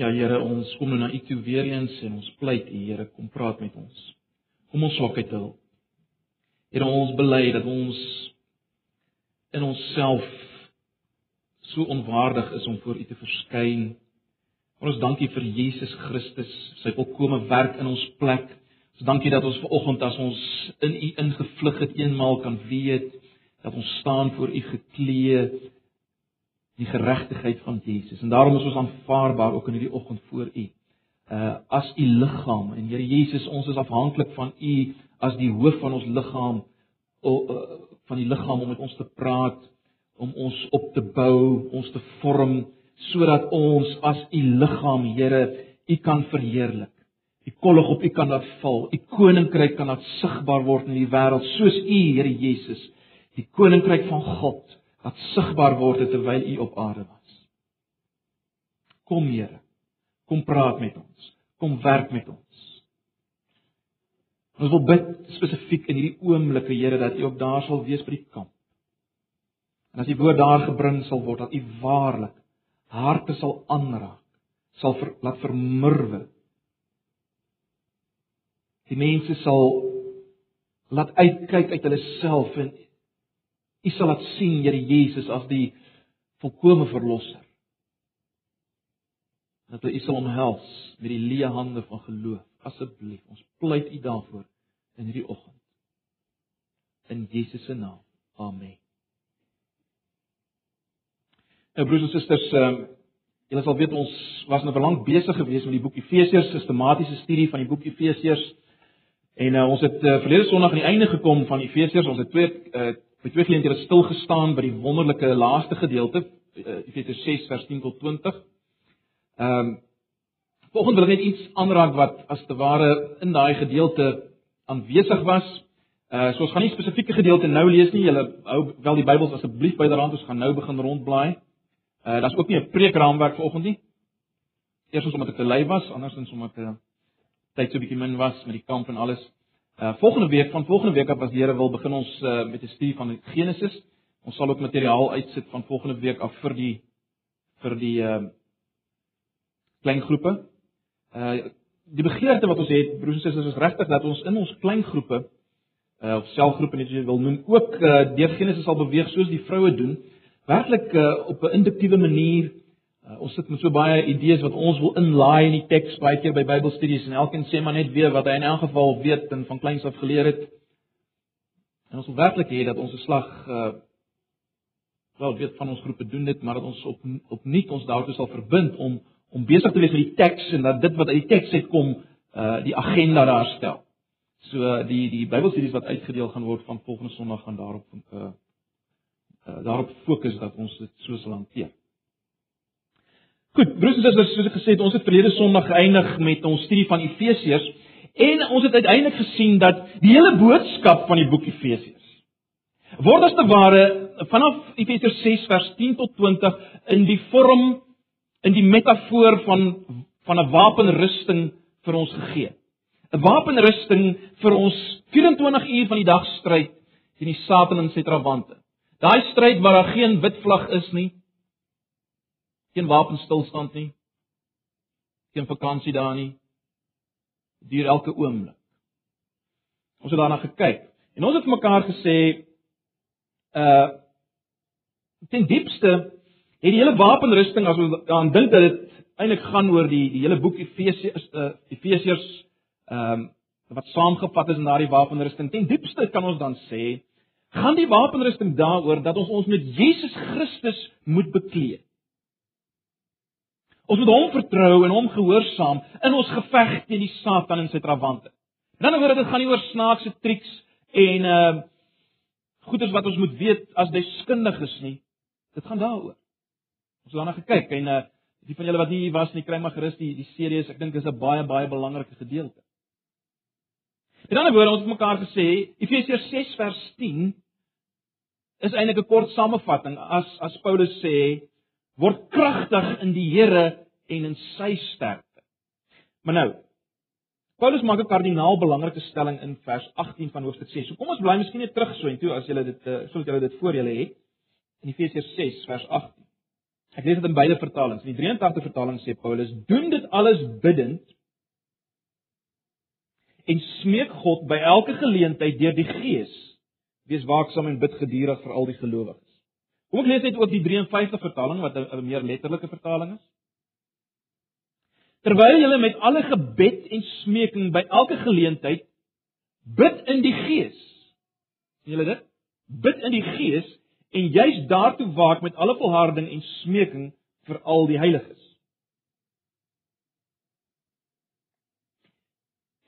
Ja Here, ons kom nou na U toe weer eens en ons pleit U Here, kom praat met ons. Kom ons swakheid help. Here, ons bely dat ons in onsself so onwaardig is om voor U te verskyn. Ons dankie vir Jesus Christus, sy volkomme werk in ons plek. Ons dankie dat ons vanoggend as ons in U ingevlug het, eenmaal kan weet dat ons staan voor U geklee die geregtigheid van Jesus. En daarom is ons aanvaarbaar ook in hierdie oggend voor U. Uh as U liggaam en Here Jesus, ons is afhanklik van U as die hoof van ons liggaam uh, van die liggaam om met ons te praat, om ons op te bou, ons te vorm sodat ons as U liggaam, Here, U kan verheerlik. U kollig op U kan laat val. U koninkryk kan laat sigbaar word in die wêreld soos U, Here Jesus, die koninkryk van God wat sigbaar word terwyl u op aarde was. Kom Here, kom praat met ons. Kom werk met ons. Ons wil bid spesifiek in hierdie oomblikke Here dat u ook daar sal wees by die kamp. En as die woord daar gebring sal word dat u waarlik harte sal aanraak, sal ver, laat vermurwe. Die mense sal laat uitkyk uit hulle self en U sal laat sien Here Jesus as die volkomme verlosser. Dat U sal omhels met die leë hande van geloof. Asseblief, ons pleit U daarvoor in hierdie oggend. In Jesus se naam. Amen. Nou broers en susters, ehm um, julle sal weet ons was nou verlang besig geweest met die boek Efesiërs, sistematiese studie van die boek Efesiërs. En uh, ons het uh, verlede Sondag aan die einde gekom van Efesiërs. Ons het twee uh, By twee geleenthede stil gestaan by die wonderlike laaste gedeelte, eh, Efesiërs 6 vers 10 tot 20. Ehm um, Volgens wil ek net iets aanraak wat as te ware in daai gedeelte aanwesig was. Uh so ons gaan nie spesifieke gedeelte nou lees nie. Julle hou wel die Bybels asseblief byderhand. Ons gaan nou begin rondblaai. Uh daar's ook nie 'n preekraamwerk vanoggend nie. Eerstens omdat ek te lui was, andersins omdat ek uh, tyd so 'n bietjie min was met die kamp en alles. Uh volgende week, van volgende week af as die Here wil, begin ons uh, met 'n studie van Genesis. Ons sal ook materiaal uitsit van volgende week af vir die vir die uh klein groepe. Uh die begeerte wat ons het, broers en susters, is regtig dat ons in ons klein groepe uh of selgroepe net as jy wil noem, ook uh deur Genesis sal beweeg soos die vroue doen, werklik uh op 'n induktiewe manier Uh, ons sit met so baie idees wat ons wil inlaai in die teks baie keer by Bybelstudies en elkeen sê maar net weer wat hy in elk geval weet en van kleins af geleer het. En ons wil werklik hê dat ons geslag uh wel weet van ons groepe doen dit, maar dat ons op opnuut ons daartoe sal verbind om om besig te wees met die teks en dat dit wat uit die teks uitkom uh die agenda daar stel. So uh, die die Bybelstudies wat uitgedeel gaan word van volgende Sondag gaan daarop uh, uh daarop fokus dat ons dit so sal hanteer. Goed, broers en susters, soos ek gesê het, ons het verlede Sondag geëindig met ons studie van Efesiërs en ons het uiteindelik gesien dat die hele boodskap van die boek Efesiërs word as te ware vanaf Efesiërs 6 vers 10 tot 20 in die vorm in die metafoor van van 'n wapenrusting vir ons gegee. 'n Wapenrusting vir ons 24 uur van die dag stryd teen die Satan en sy trawante. Daai stryd waar daar geen wit vlag is nie, Geen wapenstilstand nie. Geen vakansie daar nie. Duur elke oomblik. Ons het daarna gekyk en ons het mekaar gesê uh ten diepste het die hele wapenrusting as ons aan dink dat dit eintlik gaan oor die die hele boek Efesiërs uh, Efesiërs ehm um, wat saamgevat is in daardie wapenrusting. Ten diepste kan ons dan sê gaan die wapenrusting daaroor dat ons ons met Jesus Christus moet bekleed. Ons moet hom vertrou en hom gehoorsaam in ons geveg teen die Satan en sy trawante. In ander woorde, dit gaan nie oor snaakse triks en uh goeders wat ons moet weet as deskundig is nie. Dit gaan daaroor. Ons het daarna gekyk en uh die van julle wat hier was nie, kry maar gerus die die series. Ek dink dis 'n baie baie belangrike gedeelte. In ander woorde, ons het mekaar gesê Efesiërs 6 vers 10 is eintlik 'n kort samevatting as as Paulus sê word kragtig in die Here en in sy sterkte. Maar nou, Paulus maak 'n kardinaal belangrike stelling in vers 18 van hoofstuk 6. So kom ons bly miskien net terug so en toe as julle dit eh, soos julle dit voor julle het in Efesiërs 6 vers 18. Ek lees dit in beide vertalings. In die 83 vertaling sê Paulus: "Doen dit alles bidtend en smeek God by elke geleentheid deur die Gees. Wees waaksaam en bid gedurig vir al die gelowiges." Kom ek lees net ook die 53 vertaling wat 'n meer letterlike vertaling is. Terwyl julle met alle gebed en smeking by elke geleentheid bid in die Gees. sien julle dit? Bid in die Gees en juis daartoe waak met alle volharding en smeking vir al die heiliges.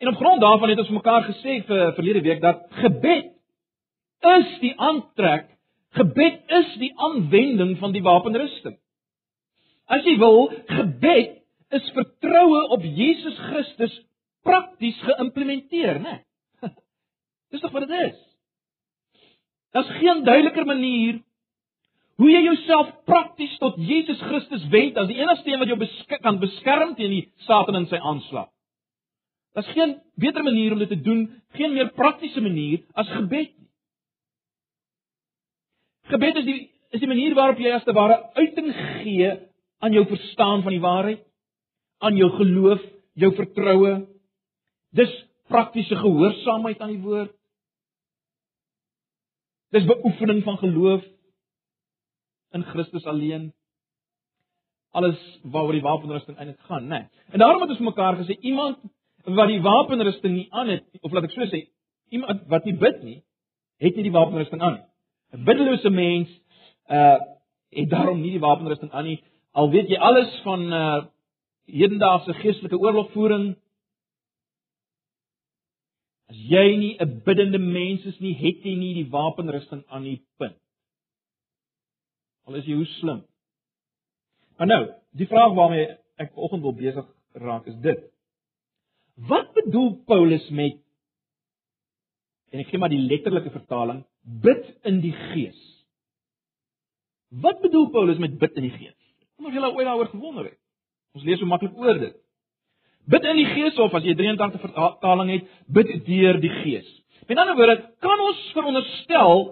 En op grond daarvan het ons mekaar gesê vir verlede week dat gebed is die aantrek, gebed is die aanwending van die wapenrusting. As jy wil, gebed is vertroue op Jesus Christus prakties geïmplementeer, né? Dis tog wat dit is. Daar's geen duideliker manier hoe jy jouself prakties tot Jesus Christus wend as die enigste een wat jou besk kan beskerm teen die Satan en sy aanslag. Daar's geen beter manier om dit te doen, geen meer praktiese manier as gebed nie. Gebed is die is die manier waarop jy as te ware uiting gee aan jou verstaan van die waarheid aan jou geloof, jou vertroue. Dis praktiese gehoorsaamheid aan die woord. Dis beoefening van geloof in Christus alleen. Alles waaroor die wapenrusting eintlik gaan, né? Nee. En daarom het ons mekaar gesê iemand wat die wapenrusting nie aan het of laat ek so sê, iemand wat nie bid nie, het nie die wapenrusting aan nie. 'n Biddelose mens uh het daarom nie die wapenrusting aan nie. Al weet jy alles van uh hedendaagse geestelike oorlogvoering as jy nie 'n biddende mens is nie, het jy nie die wapenrusting aan die punt. Al is jy hoe slim. Maar nou, die vraag waarmee ek vanoggend wil besig raak is dit. Wat bedoel Paulus met en ek gee maar die letterlike vertaling, bid in die gees. Wat bedoel Paulus met bid in die gees? Kom ons julle ooit daaroor gewonder het. Ons lees so maklik oor dit. Bid in die Gees of as jy 83 vertaling het, bid deur die Gees. Met ander woorde, kan ons veronderstel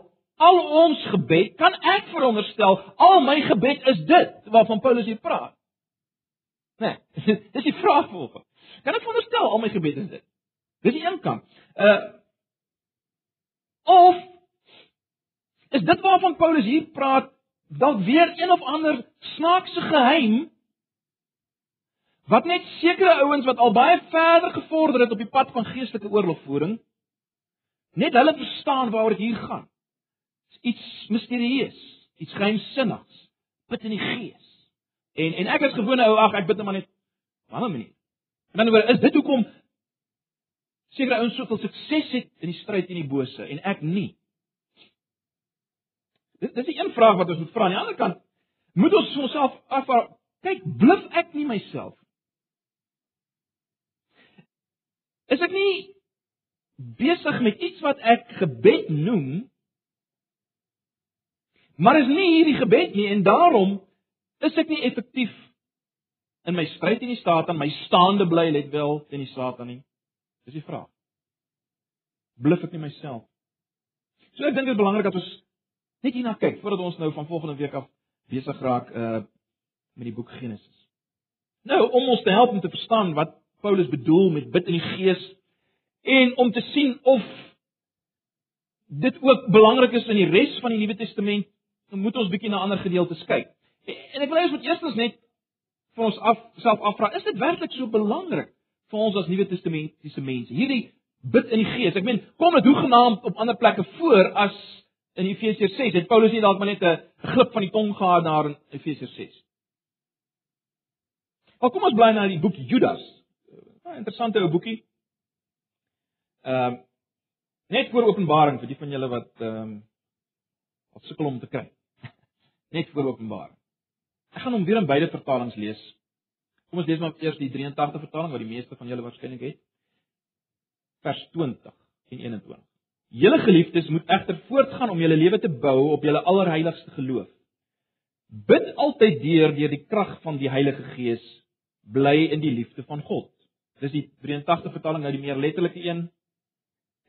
al ons gebed, kan ek veronderstel al my gebed is dit waarvan Paulus hier praat? Nee, dis die vraag volgens. Kan ek veronderstel al my gebed is dit? Dis die een kant. Uh of is dit waarvan Paulus hier praat dalk weer een of ander snaakse geheim Wat net sekere ouens wat al baie verder gevorder het op die pad van geestelike oorlogvoering, net hulle verstaan waaroor dit hier gaan. Dis iets misterieus, iets geheimsinnigs, bid in die gees. En en ek as gewone ou, ag ek bid net maar net op 'n ander manier. En dan oor is dit hoekom sekere ouens soveel sukses het in die stryd teen die bose en ek nie. Dit dis 'n een vraag wat ons moet vra. Aan die ander kant moet ons onsself afvra, kyk, bluf ek nie myself Is ek nie besig met iets wat ek gebed noem? Maar is nie hierdie gebed nie en daarom is ek nie effektief in my stryd teen die Satan, my staande bly let wel teen die Satan nie. Dis die vraag. Bluf ek nie myself? So ek dink dit is belangrik dat ons net hierna kyk voordat ons nou van volgende week af besig raak uh met die boek Genesis. Nou om ons te help om te verstaan wat Paulus bedoel met bid in die Gees en om te sien of dit ook belangrik is in die res van die Nuwe Testament, moet ons bietjie na ander gedeeltes kyk. En ek wil hê ons moet eerstens net vir ons af self afvra, is dit werklik so belangrik vir ons as Nuwe Testamentiese mense? Hierdie bid in die Gees. Ek meen, kom dit hoegenaamd op ander plekke voor as in Efesiërs 6. Het Paulus nie dalk maar net 'n glip van die tong gehad daar in Efesiërs 6? Maar kom ons bly na die boek Judas. 'n interessante ou boekie. Ehm uh, net voor Openbaring vir die van julle wat ehm um, wat sukkel om te kry. net voor Openbaring. Ek gaan hom weer in beide vertalings lees. Kom ons lees maar eers die 83 vertaling wat die meeste van julle waarskynlik het. Vers 20 en 21. Julle geliefdes moet egter voortgaan om julle lewe te bou op julle allerheiligste geloof. Bid altyd deur deur die krag van die Heilige Gees bly in die liefde van God. Dis die 83 vertaling nou die meer letterlike een.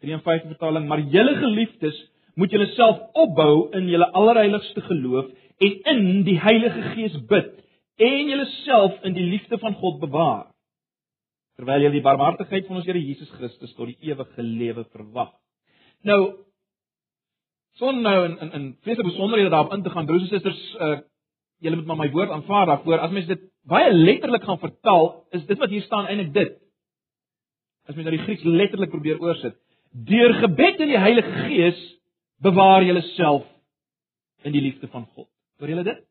53 vertaling, maar julle geliefdes moet julle self opbou in julle allerheiligste geloof en in die Heilige Gees bid en julleself in die liefde van God bewaar terwyl julle die barmhartigheid van ons Here Jesus Christus tot die ewige lewe verwag. Nou son nou in in in baie besonderhede daarop in te gaan broers en susters uh julle moet maar my woord aanvaar daarvoor. As mens dit baie letterlik gaan vertaal is dit wat hier staan eintlik dit. As mens nou die Grieks letterlik probeer oorsit. Deur gebed in die Heilige Gees bewaar julleself in die liefde van God. Hoor julle dit?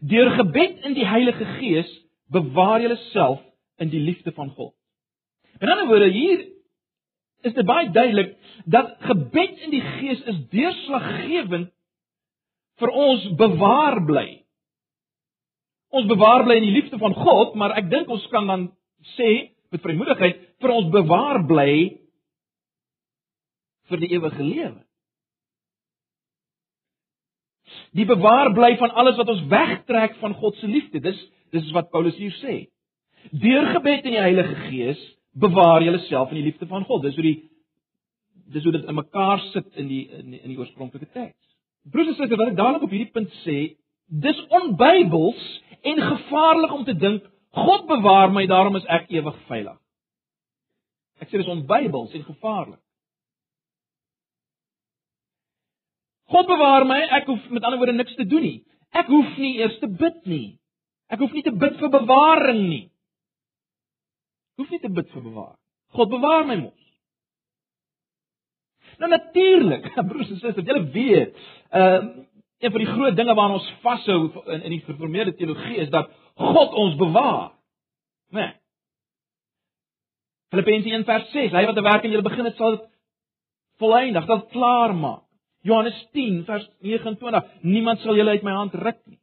Deur gebed in die Heilige Gees bewaar julleself in die liefde van God. In ander woorde hier is dit baie duidelik dat gebed in die Gees is deurslaggewend vir ons bewaar bly. Ons bewaar bly in die liefde van God, maar ek dink ons kan dan sê met vrymoedigheid vir ons bewaar bly vir die ewige lewe. Die bewaar bly van alles wat ons wegtrek van God se liefde. Dis dis wat Paulus hier sê. Deur gebed in die Heilige Gees bewaar jy jouself in die liefde van God. Dis hoe die dis hoe dit in mekaar sit in die in die, in die oorspronklike teks. Broers en susters, wat ek dadelik op hierdie punt sê, dis onbybels en gevaarlik om te dink God bewaar my, daarom is ek ewig veilig. Ek sê dis onbybels en gevaarlik. God bewaar my, ek hoef met ander woorde niks te doen nie. Ek hoef nie eers te bid nie. Ek hoef nie te bid vir bewaring nie hoef nie te bid vir bewaar. God bewaar my mos. Nou natuurlik, broers en susters, julle weet, ehm uh, een van die groot dinge waaraan ons vashou in in die gereformeerde teologie is dat God ons bewaar. Né? Nee. Filippense 1:6, hy wat 'n werk in julle begin het, sal dit volëindig, sal klaar maak. Johannes 10:29, niemand sal julle uit my hand ruk nie.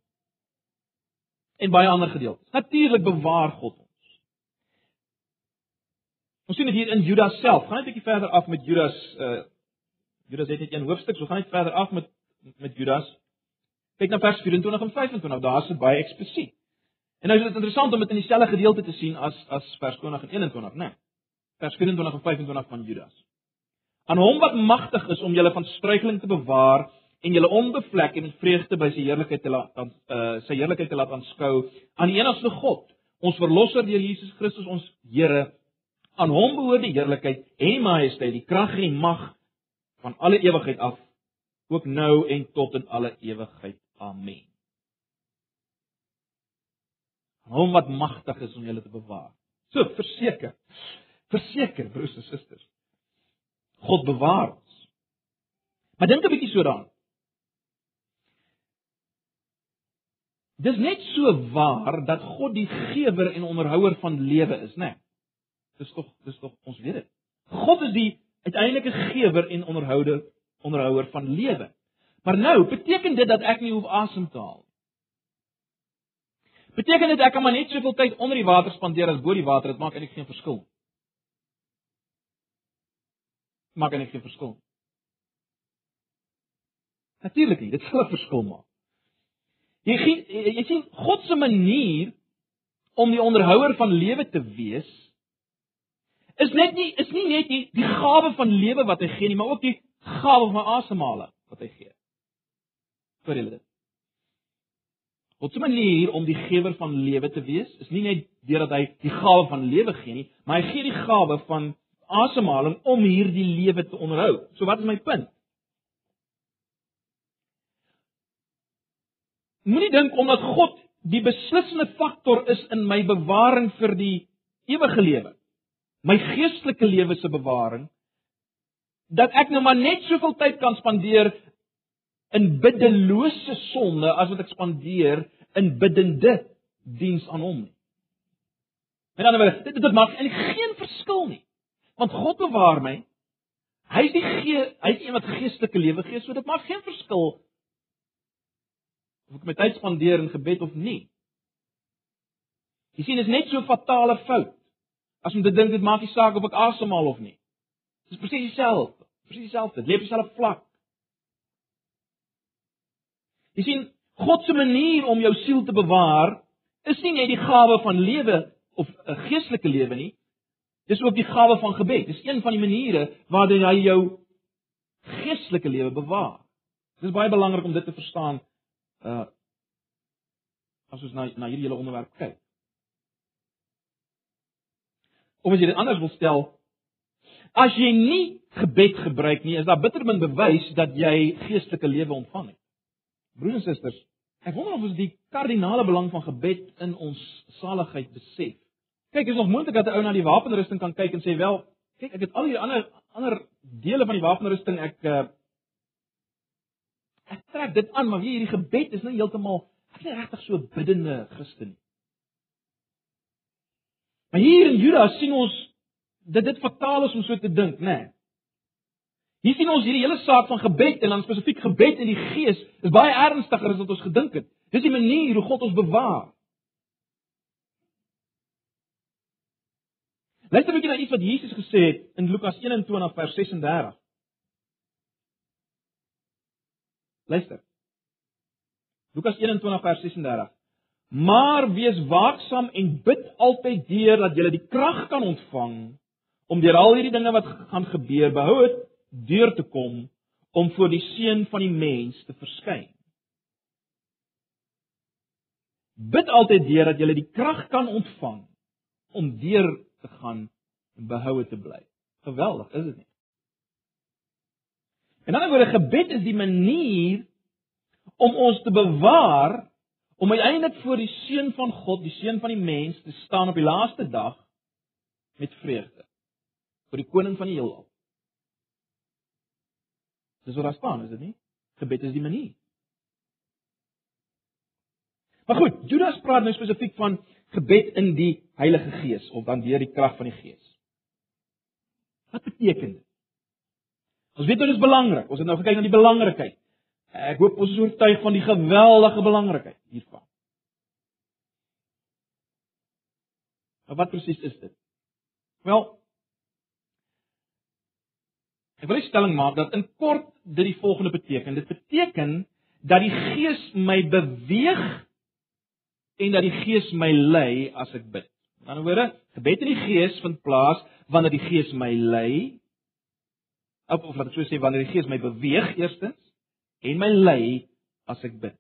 En baie ander gedeeltes. Natuurlik bewaar God ons. Ons sien dit hier in Judas self. Gaan net 'n bietjie verder af met Judas uh Judas het net een hoofstuk, so gaan net verder af met met Judas. Kyk na vers 24 en 25, daar is dit baie eksplisiet. En nou is dit interessant om dit in dieselfde gedeelte te sien as as vers 20 en 21, né? Nee, vers 24 en 25 van Judas. Aan hom wat magtig is om julle van struikeling te bewaar en julle onbevlek en in vreugde by sy heerlikheid te laat uh sy heerlikheid te laat aanskou aan die enigste God, ons verlosser deur Jesus Christus ons Here Aan hom behoort die heerlikheid en die majesteit, die krag en die mag van alle ewigheid af, ook nou en tot in alle ewigheid. Amen. Aan hom wat magtig is om julle te bewaar. So verseker. Verseker, broers en susters. God bewaar ons. Maar dink 'n bietjie so daaraan. Dis net so waar dat God die gewer en onderhouer van lewe is, né? Nee? Dis tog dis tog ons weet dit. God is die uiteindelike gewer en onderhouder onderhouer van lewe. Maar nou, beteken dit dat ek nie hoef asem te haal? Beteken dit ek kan maar net soveel tyd onder die water spandeer as bo die water, dit maak eintlik geen verskil. Maak eintlik geen verskil. Natuurlik nie, dit sal 'n verskil maak. Jy jy sien God se manier om die onderhouer van lewe te wees is net nie is nie net die die gawe van lewe wat hy gee nie, maar ook die gawe van asemhaling wat hy gee. Vir julle. God se manier om die gewer van lewe te wees, is nie net deurdat hy die gawe van lewe gee nie, maar hy gee die gawe van asemhaling om hierdie lewe te onderhou. So wat is my punt? Moenie dink omdat God die beslissende faktor is in my bewaring vir die ewige lewe my geestelike lewe se bewaring dat ek nou maar net soveel tyd kan spandeer in biddelose sonde as wat ek spandeer in biddende diens aan hom. Met ander woorde, dit dit maak eintlik geen verskil nie. Want God bewaar my. Hy is die gee, hy is een wat geestelike lewe gee, so dit maak geen verskil of ek my tyd spandeer in gebed of nie. Jy sien, dit is net so 'n fatale fout as om te dink dit maak nie saak of ek asemhaal of nie. Dit is presies dieselfde, presies dieselfde, leef dieselfde vlak. Jy sien, God se manier om jou siel te bewaar is nie net die gawe van lewe of 'n geestelike lewe nie. Dis ook die gawe van gebed. Dis een van die maniere waardeur hy jou geestelike lewe bewaar. Dit is baie belangrik om dit te verstaan uh as ons na na hierdie hele onderwerp kyk. Of as jy dit anders wil stel, as jy nie gebed gebruik nie, is daar bittermin bewys dat jy geestelike lewe ontvang het. Broers en susters, ek wonder of ons die kardinale belang van gebed in ons saligheid besef. Kyk, is nog moontlik dat 'n ou na die wapenrusting kan kyk en sê, "Wel, kyk, ek het al hierdie ander ander dele van die wapenrusting ek uh, ek trek dit aan, maar hierdie gebed is nou heeltemal ek is regtig so biddende Christen nie." Maar hier in Juda sien ons dat dit fataal is om so te dink, né? Nee. Hier sien ons hierdie hele saak van gebed en dan spesifiek gebed in die gees is baie ernstiger as wat ons gedink het. Dis die manier hoe God ons bewaar. Luister 'n bietjie na iets wat Jesus gesê het in Lukas 21 vers 36. Luister. Lukas 21 vers 36. Maar wees waaksaam en bid altyd deur dat jy die krag kan ontvang om deur al hierdie dinge wat gaan gebeur behou het deur te kom om voor die seun van die mens te verskyn. Bid altyd deur dat jy die krag kan ontvang om deur te gaan en behoue te bly. Geweldig, is dit nie? En dan word gebed is die manier om ons te bewaar om uiteindelik voor die seun van God, die seun van die mens te staan op die laaste dag met vreugde vir die koning van die heelal. Dis wat daar staan, is dit nie? Gebed is die manier. Maar goed, Judas praat nou spesifiek van gebed in die Heilige Gees of dan deur die krag van die Gees. Wat beteken dit? Ons weet dit is belangrik. Ons het nou gekyk na die belangrikheid. Ek hoop ons oortuig van die geweldige belangrikheid hiervan. Maar wat presies is dit? Wel, ek wil stelling maak dat in kort dit die volgende beteken. Dit beteken dat die Gees my beweeg en dat die Gees my lei as ek bid. In ander woorde, gebed in die Gees vind plaas wanneer die Gees my lei. Of of laat ek so sê wanneer die Gees my beweeg eerstens en my lei as ek bid.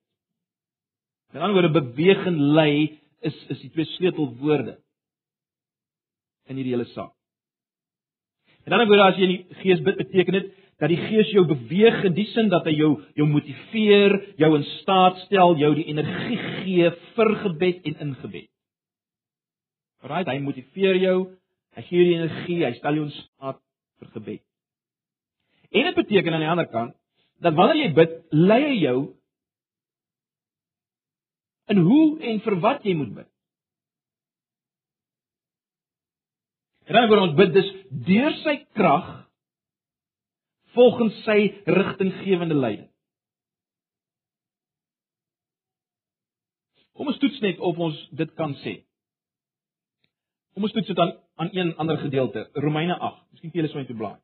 Met ander woorde beweeg en lei is is die twee sleutelwoorde in hierdie hele saak. En dan word as jy in die Gees bid beteken dit dat die Gees jou beweeg in die sin dat hy jou jou motiveer, jou in staat stel, jou die energie gee vir gebed en in gebed. Right, hy motiveer jou, hy gee jou die energie, hy stel jou in staat vir gebed. En dit beteken aan die ander kant dat wanneer jy bid, lei hy jou in hoe en vir wat jy moet bid. Dan word ons bid dus deur sy krag volgens sy rigtinggewende leiding. Kom ons toets net of ons dit kan sê. Kom ons toets dit aan aan een ander gedeelte, Romeine 8. Miskien jy lees my toe blaai.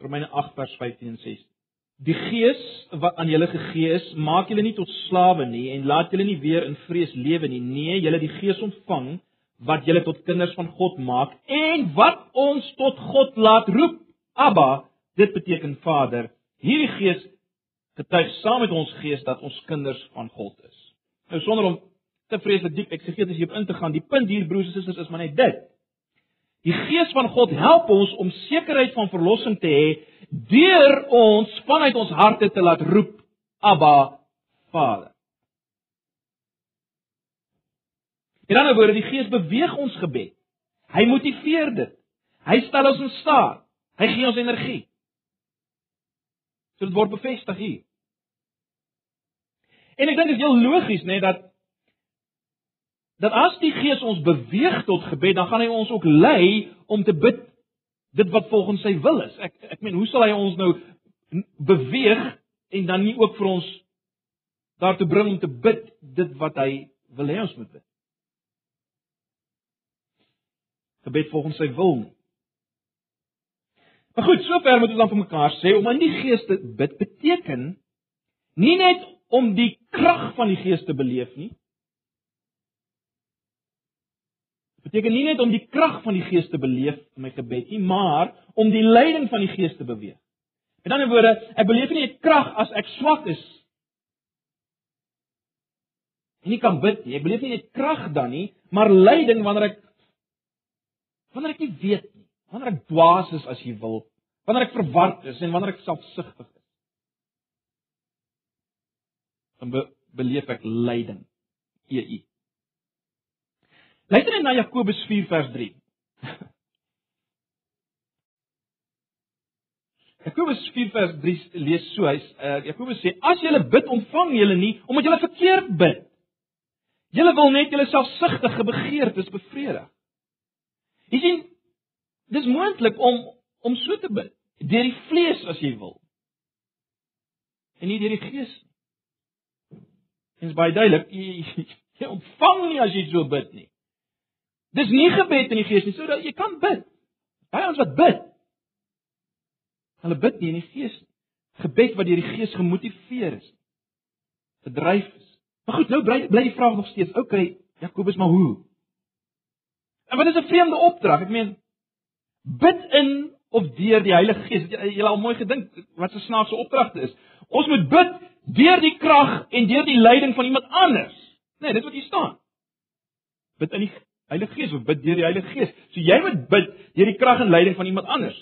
Romeine 8 vers 15 en 16. Die gees wat aan julle gegee is, maak julle nie tot slawe nie en laat julle nie weer in vrees lewe nie. Nee, julle die gees ontvang wat julle tot kinders van God maak en wat ons tot God laat roep. Abba, dit beteken Vader. Hierdie gees getuig saam met ons gees dat ons kinders van God is. Nou sonder om te vreeslik diep eksegeties hierop in te gaan, die punt hier broers en susters is maar net dit. Die gees van God help ons om sekerheid van verlossing te hê deur ons vanuit ons harte te laat roep Abba Vader. In ander woorde, die Gees beweeg ons gebed. Hy motiveer dit. Hy stel ons in staat. Hy gee ons energie. So dit word bevestig hier. En ek dink dit is heel logies, nê, nee, dat dat as die Gees ons beweeg tot gebed, dan gaan hy ons ook lei om te bid dit wat volgens sy wil is. Ek ek meen, hoe sal hy ons nou beweeg en dan nie ook vir ons daartoe bring om te bid dit wat hy wil hê ons moet bid? Gebed volgens sy wil. Maar goed, sover moet ons dan vir mekaar sê om in die Gees te bid beteken nie net om die krag van die Gees te beleef nie, beteken nie net om die krag van die Gees te beleef in my gebed nie, maar om die leiding van die Gees te beweeg. Met ander woorde, ek beleef nie 'n krag as ek swak is. en nie kan bid nie. Ek beleef nie net krag dan nie, maar lyding wanneer ek wanneer ek nie weet nie, wanneer ek dwaas is as jy wil, wanneer ek verward is en wanneer ek selfsugtig is. Dan be beleef ek lyding. EU. Luister net na Jakobus 4 vers 3. Jakobus 4 vers 3 lees so hy uh, Jakobus sê as julle bid ontvang julle nie omdat julle verkeerd bid. Julle wil net julle selfsugtige begeertes bevredig. Jy sien dis moontlik om om so te bid deur die vlees as jy wil. En nie deur die gees nie. Dit is baie duidelik jy, jy ontvang nie as jy so bid nie. Dis nie gebed in die gees nie, sodat jy kan bid. Baie ons wat bid Hulle bid nie in die gees nie. Gebed wat deur die gees gemotiveer is. Gedryf is. Maar goed, nou bly bly die vraag nog steeds. Okay, Jakobus, maar hoe? En wat is 'n vreemde opdrag? Ek meen bid in of deur die Heilige Gees. Jy jy al mooi gedink wat 'n snaakse opdrag dit is. Ons moet bid deur die krag en deur die leiding van iemand anders. Nee, dit wat hier staan. Bid in die Heilige Gees of bid deur die Heilige Gees. So jy moet bid deur die krag en leiding van iemand anders.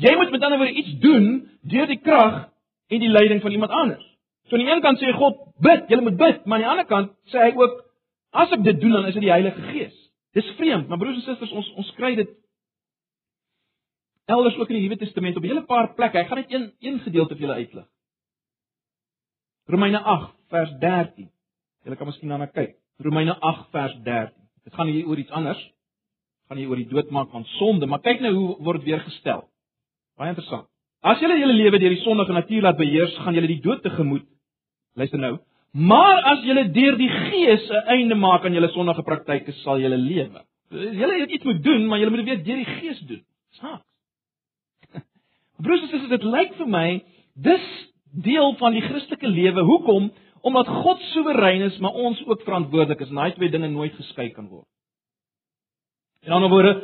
Jy moet met ander woorde iets doen deur die krag en die leiding van iemand anders. So aan die een kant sê God bid, jy moet bid, maar aan die ander kant sê hy ook as ek dit doen dan is dit die Heilige Gees. Dis vreemd, maar broers en susters, ons ons kry dit elders ook in die Nuwe Testament op 'n hele paar plekke. Ek gaan net een een gedeelte vir julle uitlig. Romeine 8 vers 13. Julle kan miskien daarna kyk. Romeine 8 vers 13. Dit gaan hier oor iets anders. Dit gaan hier oor die doodmaak van sonde, maar kyk nou hoe word weer gestel. Baie interessant. As julle julle lewe deur die sondige natuur laat beheers, gaan julle die dood tegemoet. Luister nou. Maar as julle deur die Gees 'n einde maak aan julle sondige praktyke, sal julle lewe. Julle het iets moet doen, maar julle moet dit weer deur die Gees doen. Snaaks. Broers en susters, dit lyk vir my dis deel van die Christelike lewe. Hoekom? Omdat God soewerein is, maar ons ook verantwoordelik is en daai twee dinge nooit geskei kan word. In ander woorde,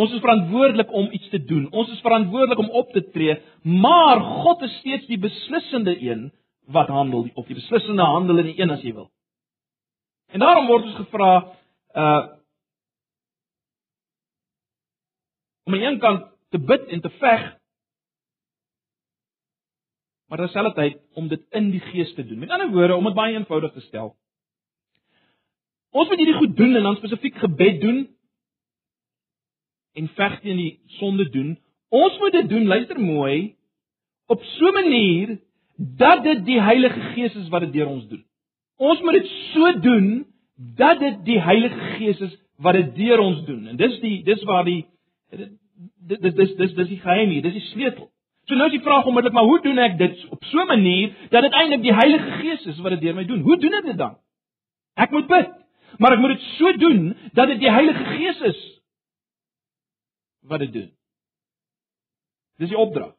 Ons is verantwoordelik om iets te doen. Ons is verantwoordelik om op te tree, maar God is steeds die beslissende een wat handel of die beslissende handel in die een as jy wil. En daarom word ons gevra uh om aan een kant te bid en te veg maar terselfdertyd om dit in die gees te doen. Met ander woorde, om dit baie eenvoudig te stel. Ons moet hierdie goed doen en dan spesifiek gebed doen en veg teen die sonde doen. Ons moet dit doen, luister mooi, op so 'n manier dat dit die Heilige Gees is wat dit deur ons doen. Ons moet dit so doen dat dit die Heilige Gees is wat dit deur ons doen. En dis die dis waar die dis dis dis dis die geheim hier, dis die sleutel. So nou is die vraag onmiddellik, maar hoe doen ek dit op so 'n manier dat dit eintlik die Heilige Gees is wat dit deur my doen? Hoe doen ek dit dan? Ek moet bid, maar ek moet dit so doen dat dit die Heilige Gees is wat dit doen. Dis die opdrag.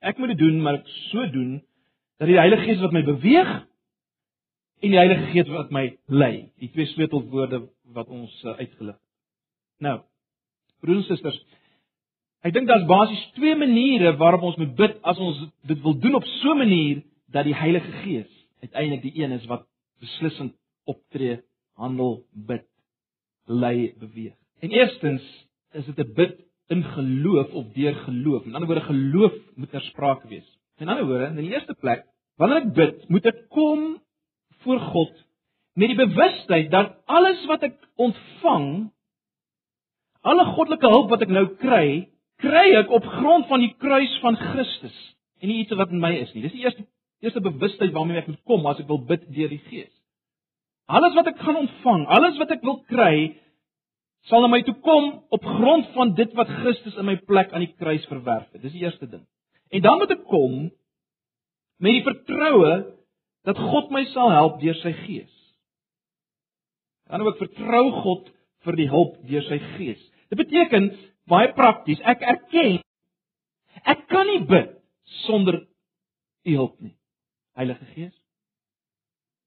Ek moet dit doen, maar ek so doen dat die Heilige Gees wat my beweeg en die Heilige Gees wat my lei, die twee sleutelwoorde wat ons uh, uitgelig het. Nou, broers en susters, ek dink daar's basies twee maniere waarop ons moet bid as ons dit wil doen op so 'n manier dat die Heilige Gees uiteindelik die een is wat beslissend optree, handel, bid, lei, beweeg. En eerstens is dit 'n bid in geloof of deur geloof. In ander woorde geloof moet ter sprake wees. In ander woorde, in die eerste plek, wanneer ek bid, moet ek kom voor God met die bewustheid dat alles wat ek ontvang, alle goddelike hulp wat ek nou kry, kry ek op grond van die kruis van Christus en nie iets wat in my is nie. Dis die eerste eerste bewustheid waarmee ek moet kom as ek wil bid deur die Gees. Alles wat ek gaan ontvang, alles wat ek wil kry, sal na my toe kom op grond van dit wat Christus in my plek aan die kruis verwerf het. Dis die eerste ding. En dan moet ek kom met die vertroue dat God my sal help deur sy gees. Dan ek vertrou God vir die hulp deur sy gees. Dit beteken baie prakties, ek erken ek kan nie bid sonder u hulp nie. Heilige Gees.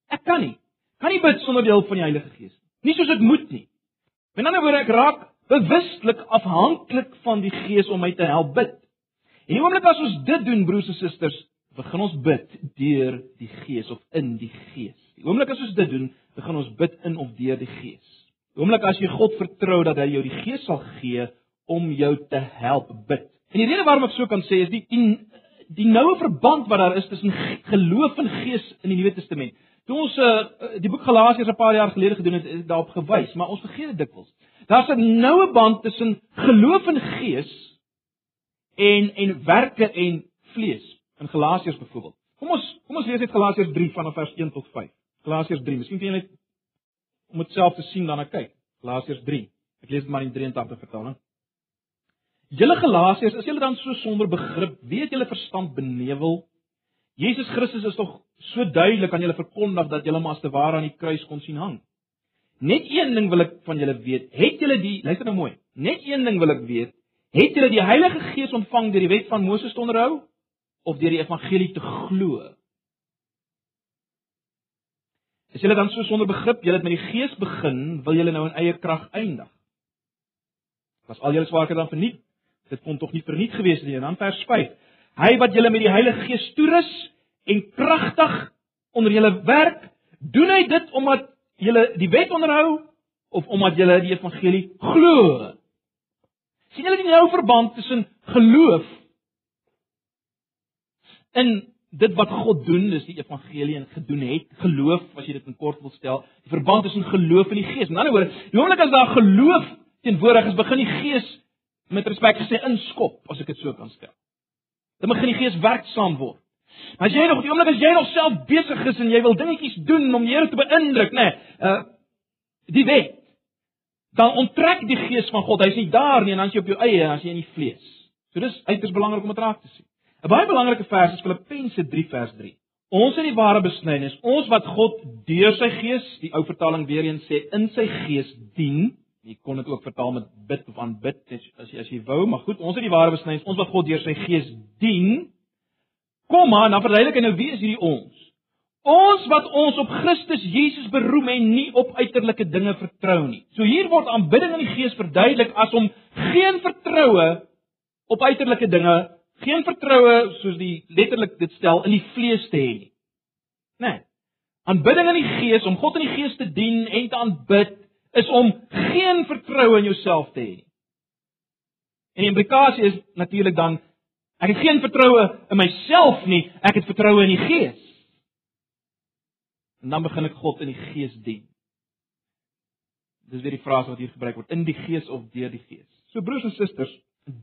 Ek kan nie. Kan nie bid sonder die hulp van die Heilige Gees nie. Nie soos ek moet nie. Met ander woorde, ek raak bewustelik afhanklik van die Gees om my te help bid. En die oomblik as ons dit doen, broers en susters, begin ons bid deur die Gees of in die Gees. Die oomblik as ons dit doen, begin ons bid in of deur die Gees. Die oomblik as jy God vertrou dat hy jou die Gees sal gee om jou te help bid. En die rede waarom ek so kan sê is die die, die noue verband wat daar is tussen geloof en Gees in die Nuwe Testament. Toe ons uh, die boek Galasiërs 'n paar jaar gelede gedoen het, het daarop gewys, maar ons vergeet dit dikwels. Daar's 'n noue band tussen geloof en Gees en en werke en vlees in Galasiërs byvoorbeeld. Kom ons kom ons lees uit Galasiërs 3 vanaf vers 1 tot 5. Galasiërs 3, miskien kan jy net om dit self te sien dan ek kyk. Galasiërs 3. Ek lees dit maar in 83 vertaling. Julle Galasiërs, is julle dan so sonder begrip? Weet julle verstand benevel? Jesus Christus is tog so duidelik aan julle verkondig dat julle maar as te ware aan die kruis kon sien hang. Net een ding wil ek van julle weet. Het julle die luister nou mooi. Net een ding wil ek weet. Het julle die Heilige Gees ontvang deur die wet van Moses te onderhou of deur die evangelie te glo? Is julle dan so sonder begrip? Julle het met die Gees begin, wil julle nou in eie krag eindig? Was al julle swaarker dan verniet? Dit kon tog nie verniet gewees nie. En dan vers 5. Hy wat julle met die Heilige Gees toerus en kragtig onder julle werk, doen hy dit omdat julle die wet onderhou of omdat julle die evangelie glo? sien julle die nou verband tussen geloof in dit wat God doen, dis die evangelie en gedoen het, geloof as jy dit in kort wil stel, die verband tussen geloof en die Gees. Met ander woorde, die oomblik as daar geloof teenwoordig is, begin die Gees met respek gesê inskop, as ek dit so kan stel. Dan begin die Gees werksaam word. Maar as jy nog die oomblik as jy nog self besig is en jy wil dingetjies doen om die Here te beïndruk, nê, nee, uh die wet dan onttrek die gees van God. Hy's nie daar nie en dan is jy op jou eie, as jy in die vlees. So dis uiters belangrik om dit raak te sien. 'n Baie belangrike vers is Filippense 3 vers 3. Ons in die ware besnydenis, ons wat God deur sy gees, die ou vertaling weer eens sê, in sy gees dien. Jy kon dit ook vertaal met bid of aanbid as jy as jy wou, maar goed, ons in die ware besnydenis, ons wat God deur sy gees dien. Kom maar, dan verduidelik hy nou wie is hierdie ons? Ons wat ons op Christus Jesus beroem en nie op uiterlike dinge vertrou nie. So hier word aanbidding in die Gees verduidelik as om geen vertroue op uiterlike dinge, geen vertroue soos die letterlik dit stel in die vlees te hê nie. Nee. Aanbidding in die Gees, om God in die Gees te dien en te aanbid, is om geen vertroue in jouself te hê nie. En die implikasie is natuurlik dan ek het geen vertroue in myself nie, ek het vertroue in die Gees. En dan begin ek God in die gees dien. Dis weer die frase wat hier gebruik word, in die gees of deur die gees. So broers en susters,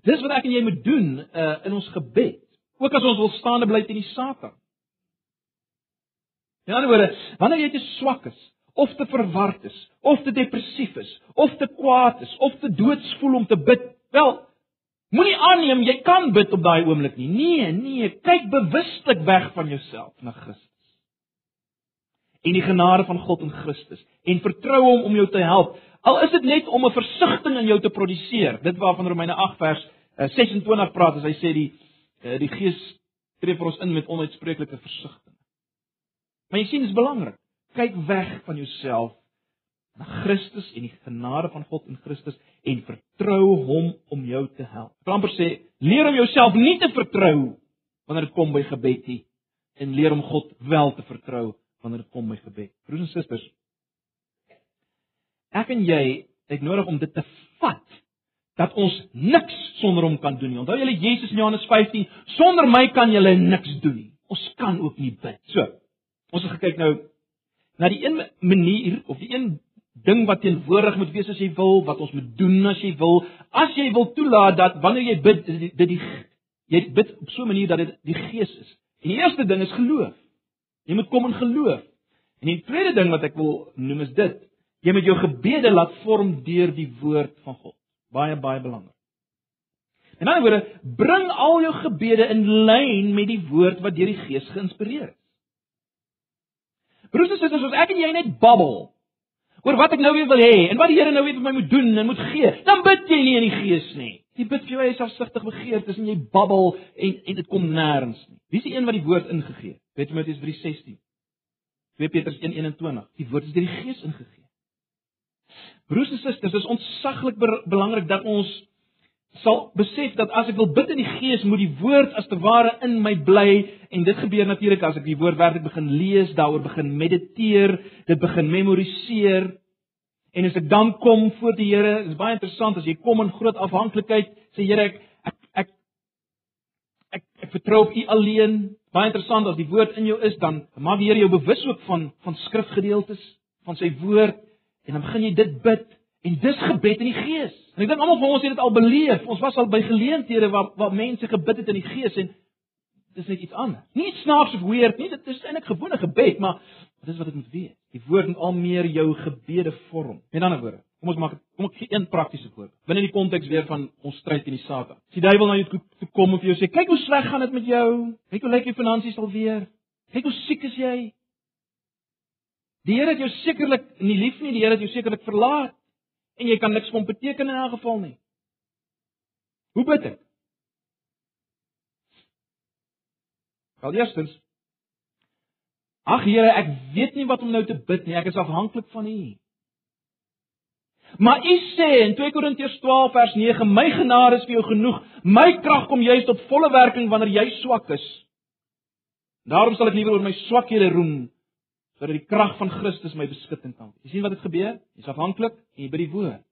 dis wat ek en jy moet doen uh, in ons gebed. Ook as ons wil staande bly teen die Satan. In ander woorde, wanneer jy te swak is, of te verward is, of te depressief is, of te kwaad is, of te doods voel om te bid, wel, moenie aanneem jy kan bid op daai oomblik nie. Nee, nee, kyk bewuslik weg van jouself na Christus en die genade van God in Christus en vertrou hom om jou te help. Al is dit net om 'n versigtiging in jou te produseer. Dit waarvan Romeine 8 vers 26 eh, praat as hy sê die eh, die Gees tree vir ons in met onuitspreeklike versigtiging. Maar jy sien dit is belangrik. Kyk weg van jouself na Christus en die genade van God in Christus en vertrou hom om jou te help. Klamper sê leer om jouself nie te vertrou wanneer dit kom by gebed nie en leer om God wel te vertrou wanneer dit kom by gebed. Broers en susters, ek en jy het nodig om dit te vat dat ons niks sonder hom kan doen nie. Onthou julle Jesus in Johannes 15, sonder my kan julle niks doen nie. Ons kan ook nie bid. So, ons het gekyk nou na die een manier of die een ding wat teenwoordig moet wees as jy wil, wat ons moet doen as jy wil. As jy wil toelaat dat wanneer jy bid, dit die, die jy bid op so 'n manier dat dit die Gees is. En die eerste ding is geloof. Jy moet kom in geloof. En die tweede ding wat ek wil noem is dit: jy moet jou gebede laat vorm deur die woord van God. Baie baie belangrik. In ander woorde, bring al jou gebede in lyn met die woord wat deur die Gees geïnspireer is. Broers en susters, as ek en jy net babbel oor wat ek nou weer wil hê en wat die Here nou weer vir my moet doen en moet gee, dan bid jy nie in die Gees nie. Jy bid vir jou eie selfsugtig begeertes en jy babbel en en dit kom nêrens nie. Wie is die een wat die woord ingegee? Weet Timoteus 3:16. 2 Petrus 1:21. Die woord is deur die Gees ingegee. Broers en susters, dit is ontsaglik be belangrik dat ons sal besef dat as ek wil bid in die Gees, moet die woord as te ware in my bly en dit gebeur natuurlik as ek die woord werklik begin lees, daaroor begin mediteer, dit begin memoriseer. En as ek dan kom voor die Here, is baie interessant as jy kom in groot afhanklikheid, sê Here ek ek ek ek, ek vertrou op U alleen. Baie interessant as die woord in jou is, dan maak die Here jou bewus ook van van skrifgedeeltes, van sy woord en dan begin jy dit bid en dis gebed in die Gees. En ek dink almal van ons het dit al beleef. Ons was al by geleenthede waar waar mense gebid het in die Gees en dis net iets anders. Nie snaaks of weird nie, dit is eintlik gewone gebed, maar dit is wat dit moet wees. Die woord moet al meer jou gebede vorm. Met ander woorde, kom ons maak kom ek gee een praktiese voorbeeld. Binne die konteks weer van ons stryd teen die Satan. As die duiwel na jou toe kom en vir jou sê, "Kyk hoe sleg gaan dit met jou. Kyk hoe lyk jou finansies alweer. Kyk hoe siek is jy." Die Here het jou sekerlik nie lief nie, die Here het jou sekerlik verlaat en jy kan niks van beteken in 'n geval nie. Hoe bid ek? Wel eerstens Ag Here, ek weet nie wat om nou te bid nie. Ek is afhanklik van U. Maar U sê in 2 Korintiërs 12 vers 9, my genade is vir jou genoeg. My krag kom juis tot volle werking wanneer jy swak is. Daarom sal ek liewer oor my swakhede roem sodat die krag van Christus my beskutting kan wees. Jy sien wat dit gebeur? Jy's afhanklik en jy bid die woord.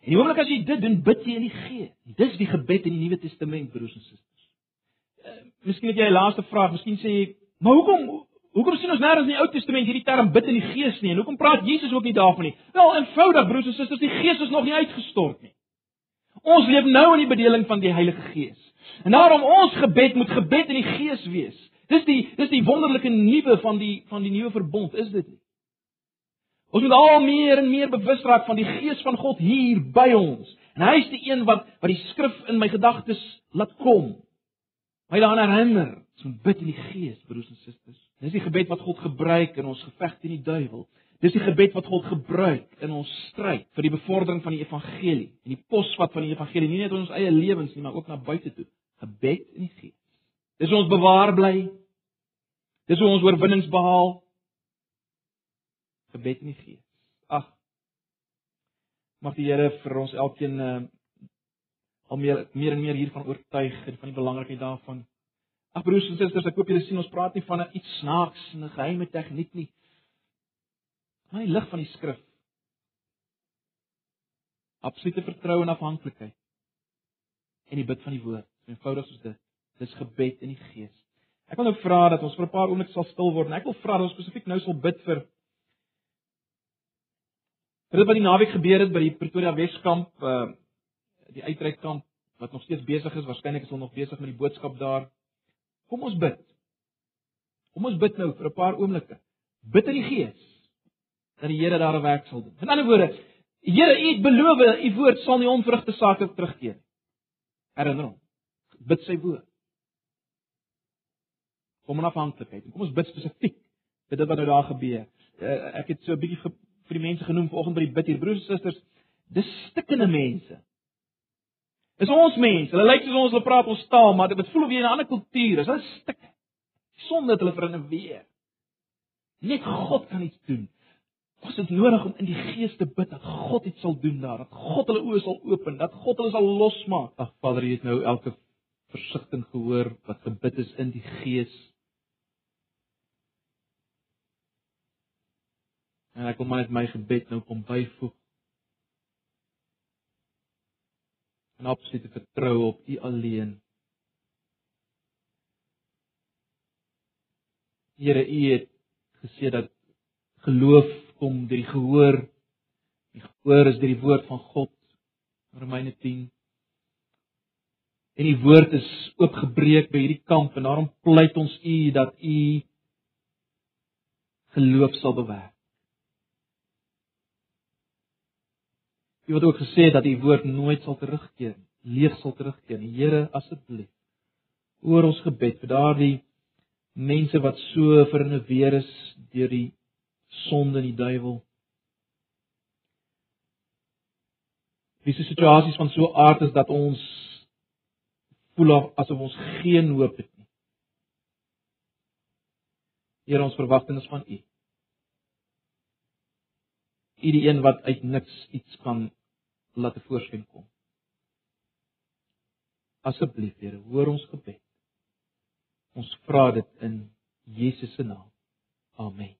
En die oomblik as jy dit doen, bid jy in die Gees. Dis die gebed in die Nuwe Testament, broers en susters. Uh, miskien het jy 'n laaste vraag. Miskien sê jy, "Maar hoekom Hoekom sien ons nêrens in die Ou Testament hierdie term bid in die Gees nie? En hoekom praat Jesus ook nie daarvan nie? Wel, eenvoudig broers en susters, die Gees is nog nie uitgestort nie. Ons leef nou in die bedeling van die Heilige Gees. En daarom ons gebed moet gebed in die Gees wees. Dis die dis die wonderlike nuwe van die van die nuwe verbond, is dit nie? Ons moet al meer en meer bewus raak van die Gees van God hier by ons. En hy is die een wat wat die skrif in my gedagtes laat kom. My daaraan herinner, ons moet bid in die Gees, broers en susters. Dis die gebed wat God gebruik in ons geveg teen die duiwel. Dis die gebed wat God gebruik in ons stryd vir die bevordering van die evangelie en die posvat van die evangelie nie net in ons eie lewens nie, maar ook na buite toe. Gebed in die Gees. Dis ons bewaar bly. Dis hoe ons oorwinnings behaal. Gebed in die Gees. Ag. Mag die Here vir ons elkeen uh, al meer meer en meer hiervan oortuig en van die belangrikheid daarvan. Ag broers en susters, ek hoop julle sien ons praat nie van 'n iets snaaks en 'n geheime tegniek nie. Maar die lig van die skrif. Absolute vertroue en afhanklikheid. En die bid van die woord, eenvoudig soos dit. Dis gebed in die gees. Ek wil nou vra dat ons vir 'n paar oomblikke sal stil word en ek wil vra dat ons spesifiek nou sal bid vir vir dit wat die naweek gebeur het by die Pretoria Weskamp, uh die uitreikkamp wat nog steeds besig is, waarskynlik is hulle nog besig met die boodskap daar. Kom ons bid. Kom ons bid nou vir 'n paar oomblikke. Bid in die Gees dat die Here daar 'n werk sal doen. In ander woorde, Here, U het beloof, U woord sal nie onvrugte sake terugkeer nie. Herinner hom. Bid sy woord. Kom in afhanklikheid. Kom ons bid spesifiek vir dit wat nou daar gebeur. Uh, ek het so 'n bietjie vir die mense genoem vanoggend by die bid hier, broers en susters. Dis stikkende mense. Dis ons mense. Hulle lyk soos ons, hulle praat ons taal, maar dit voel of jy in 'n ander kultuur is. Hulle stik. Sonder dat hulle vir hulle weer. Net God kan iets doen. Ons het nodig om in die gees te bid dat God iets sal doen daar, dat God hulle oë sal open, dat God hulle sal losmaak. Ag Vader, jy het nou elke versigtiging gehoor wat gebid is in die gees. En ek wil maar net my gebed nou kom byvoeg. en absolute vertroue op U alleen. Here, U het gesê dat geloof kom deur die gehoor. Die gehoor is deur die woord van God. Romeine 10. En die woord is oopgebreek by hierdie kamp en daarom pleit ons U dat U geloof sal bewerk. U het ook gesê dat u woord nooit sal terugkeer nie, leeg sal terugkeer nie. Here, asseblief, oor ons gebed vir daardie mense wat so verneweer is deur die sonde en die duiwel. Dis situasies van so aard is dat ons voel asof ons geen hoop het nie. Here, ons verwagting is van U. U die een wat uit niks iets kan laat tevoorskyn kom. Asseblief Here, hoor ons gebed. Ons vra dit in Jesus se naam. Amen.